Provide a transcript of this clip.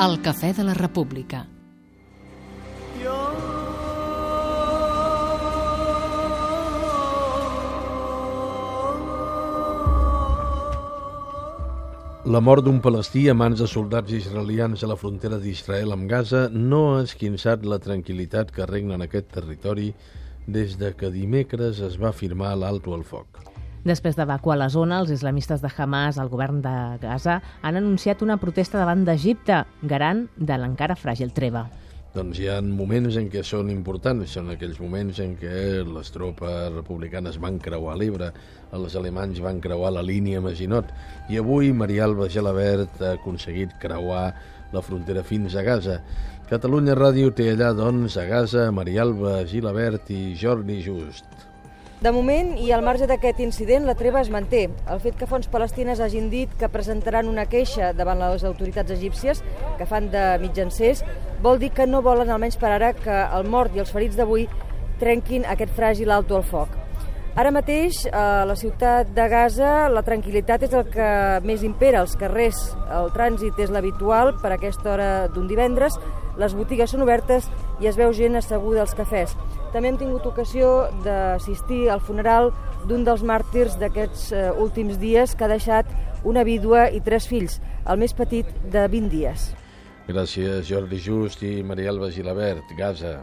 El cafè de la República. La mort d'un palestí a mans de soldats israelians a la frontera d'Israel amb Gaza no ha esquinçat la tranquil·litat que regna en aquest territori des de que dimecres es va firmar l'alto al foc. Després d'evacuar la zona, els islamistes de Hamas, el govern de Gaza, han anunciat una protesta davant d'Egipte, garant de l'encara fràgil treva. Doncs hi ha moments en què són importants, són aquells moments en què les tropes republicanes van creuar l'Ebre, els alemanys van creuar la línia Maginot, i avui Marialba Gelabert ha aconseguit creuar la frontera fins a Gaza. Catalunya Ràdio té allà, doncs, a Gaza, Marialba Gilabert i Jordi Just. De moment, i al marge d'aquest incident, la treva es manté. El fet que fons palestines hagin dit que presentaran una queixa davant les autoritats egípcies, que fan de mitjancers, vol dir que no volen, almenys per ara, que el mort i els ferits d'avui trenquin aquest fràgil alto al foc. Ara mateix, a la ciutat de Gaza, la tranquil·litat és el que més impera. als carrers, el trànsit és l'habitual per aquesta hora d'un divendres, les botigues són obertes i es veu gent asseguda als cafès. També hem tingut ocasió d'assistir al funeral d'un dels màrtirs d'aquests eh, últims dies que ha deixat una vídua i tres fills, el més petit de 20 dies. Gràcies, Jordi Just i Marialba Gilabert, Gaza.